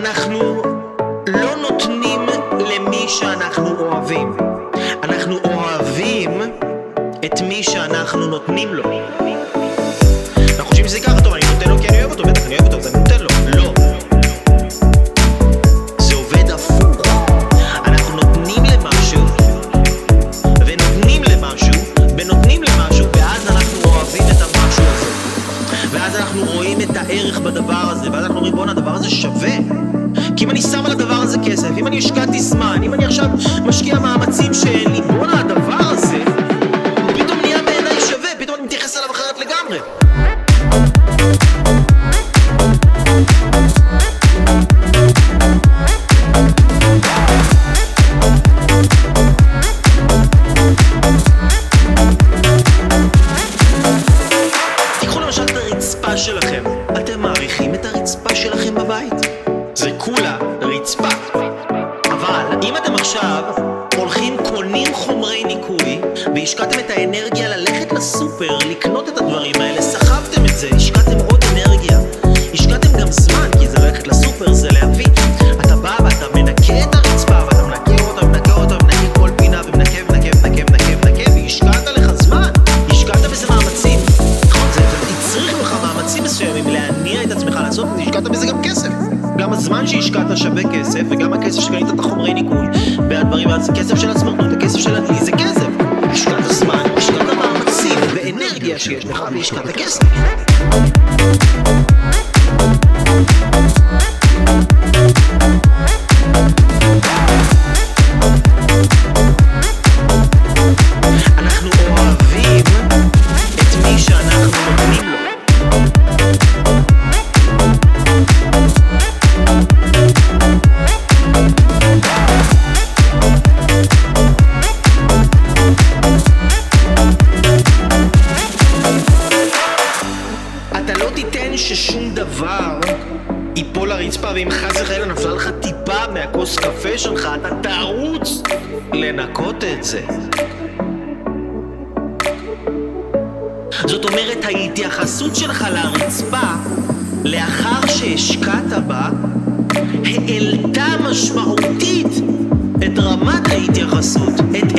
אנחנו לא נותנים למי שאנחנו אוהבים. אנחנו אוהבים את מי שאנחנו נותנים לו. אנחנו חושבים שזה ככה טוב, אני נותן לו כי אני אוהב אותו, בטח אני אוהב אותו, אז אני נותן לו. לא. ואז אנחנו רואים את הערך בדבר הזה, ואז אנחנו אומרים, בואנה, הדבר הזה שווה. כי אם אני שם על הדבר הזה כסף, אם אני השקעתי זמן, אם אני עכשיו משקיע מאמצים שאין לי, הרצפה שלכם. אתם מעריכים את הרצפה שלכם בבית? זה כולה רצפה. אבל אם אתם עכשיו הולכים קונים חומרי ניקוי והשקעתם את האנרגיה ללכת לסופר, לקנות את הדברים האלה, סחבתם את זה, השקעתם עוד אנרגיה, השקעתם גם זמן, כי זה ללכת לסופר, זה להניע את עצמך לעשות את זה, השקעת בזה גם כסף. גם הזמן שהשקעת שווה כסף, וגם הכסף שקנית את החומרי ניקוי, והדברים, הכסף של הסמרטוט, הכסף של הכלי זה כסף. השקעת זמן, השקעת מאמצים, ואנרגיה שיש לך, והשקעת כסף. לא תיתן ששום דבר ייפול לרצפה, ואם חס וחלילה נפלה לך טיפה מהכוס קפה שלך, אתה תרוץ לנקות את זה. זאת אומרת, ההתייחסות שלך לרצפה, לאחר שהשקעת בה, העלתה משמעותית את רמת ההתייחסות, את